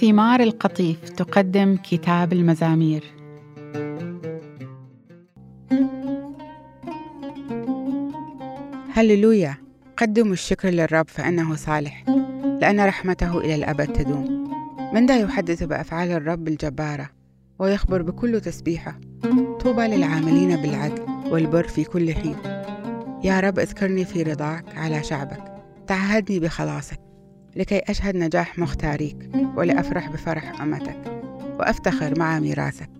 سمار القطيف تقدم كتاب المزامير. هللويا. قدموا الشكر للرب فإنه صالح لأن رحمته إلى الأبد تدوم. من ذا يحدث بأفعال الرب الجبارة ويخبر بكل تسبيحة. طوبى للعاملين بالعدل والبر في كل حين. يا رب اذكرني في رضاك على شعبك. تعهدني بخلاصك. لكي أشهد نجاح مختاريك ولأفرح بفرح أمتك وأفتخر مع ميراثك.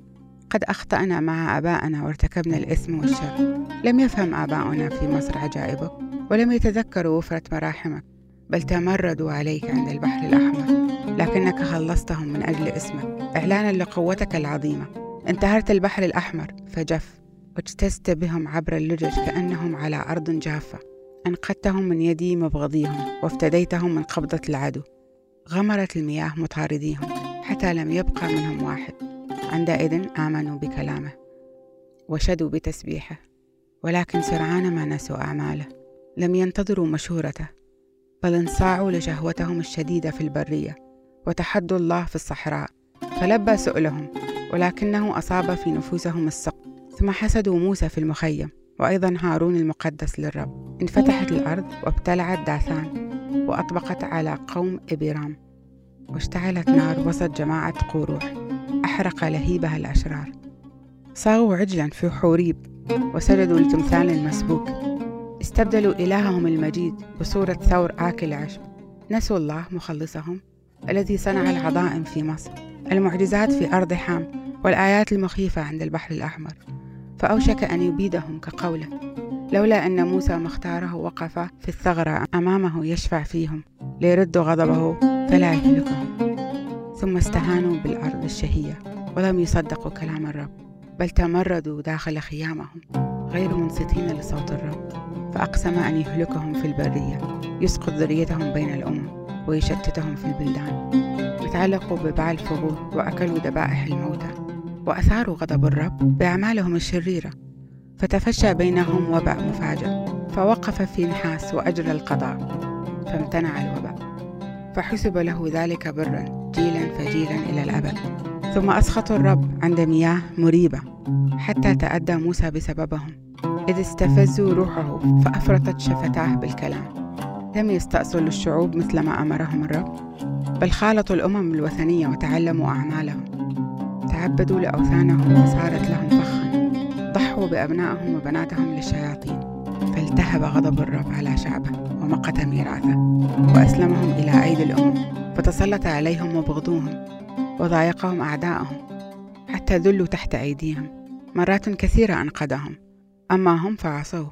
قد أخطأنا مع آبائنا وارتكبنا الإثم والشر. لم يفهم آباؤنا في مصر عجائبك ولم يتذكروا وفرة مراحمك. بل تمردوا عليك عند البحر الأحمر. لكنك خلصتهم من أجل اسمك. إعلانا لقوتك العظيمة. انتهرت البحر الأحمر فجف واجتزت بهم عبر اللجج كأنهم على أرض جافة. أنقذتهم من يدي مبغضيهم وافتديتهم من قبضة العدو. غمرت المياه مطارديهم حتى لم يبقى منهم واحد. عندئذ آمنوا بكلامه وشدوا بتسبيحه ولكن سرعان ما نسوا أعماله. لم ينتظروا مشورته بل انصاعوا لشهوتهم الشديدة في البرية وتحدوا الله في الصحراء فلبى سؤلهم ولكنه أصاب في نفوسهم السقط ثم حسدوا موسى في المخيم وأيضا هارون المقدس للرب انفتحت الأرض وابتلعت داثان وأطبقت على قوم إبيرام واشتعلت نار وسط جماعة قروح أحرق لهيبها الأشرار. صاغوا عجلا في حوريب وسجدوا لتمثال المسبوك. استبدلوا إلههم المجيد بصورة ثور آكل عشب نسوا الله مخلصهم الذي صنع العظائم في مصر المعجزات في أرض حام والآيات المخيفة عند البحر الأحمر. فأوشك أن يبيدهم كقوله لولا أن موسى مختاره وقف في الثغرة أمامه يشفع فيهم ليردوا غضبه فلا يهلكهم ثم استهانوا بالأرض الشهية ولم يصدقوا كلام الرب بل تمردوا داخل خيامهم غير منصتين لصوت الرب. فأقسم أن يهلكهم في البرية يسقط ذريتهم بين الأمم ويشتتهم في البلدان. وتعلقوا ببعل فغور وأكلوا ذبائح الموتى. وأثاروا غضب الرب بأعمالهم الشريرة فتفشى بينهم وباء مفاجئ فوقف في نحاس وأجرى القضاء فامتنع الوباء فحسب له ذلك برا جيلا فجيلا إلى الأبد. ثم أسخطوا الرب عند مياه مريبة حتى تأدى موسى بسببهم إذ استفزوا روحه فأفرطت شفتاه بالكلام. لم يستأصلوا الشعوب مثل ما أمرهم الرب بل خالطوا الأمم الوثنية وتعلموا أعمالهم. تعبدوا لأوثانهم وصارت لهم فخا ضحوا بأبنائهم وبناتهم للشياطين. فالتهب غضب الرب على شعبه ومقت ميراثه وأسلمهم إلى أيدي الأمم. فتسلط عليهم وبغضوهم وضايقهم أعداءهم حتى ذلوا تحت أيديهم. مرات كثيرة أنقذهم. أما هم فعصوه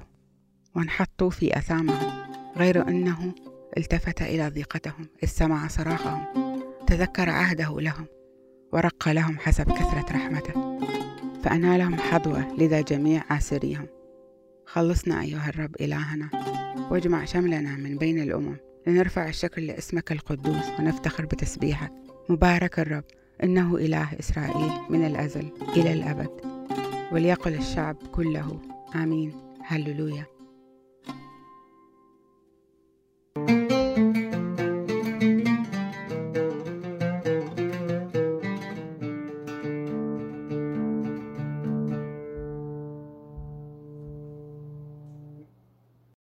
وانحطوا في أثامهم غير أنه التفت إلى ضيقتهم إذ سمع صراخهم. تذكر عهده لهم. ورق لهم حسب كثرة رحمته فأنالهم حظوة لذا جميع آسريهم خلصنا أيها الرب إلهنا واجمع شملنا من بين الأمم لنرفع الشكر لاسمك القدوس ونفتخر بتسبيحك. مبارك الرب إنه إله إسرائيل من الأزل إلى الأبد وليقل الشعب كله. آمين. هللويا.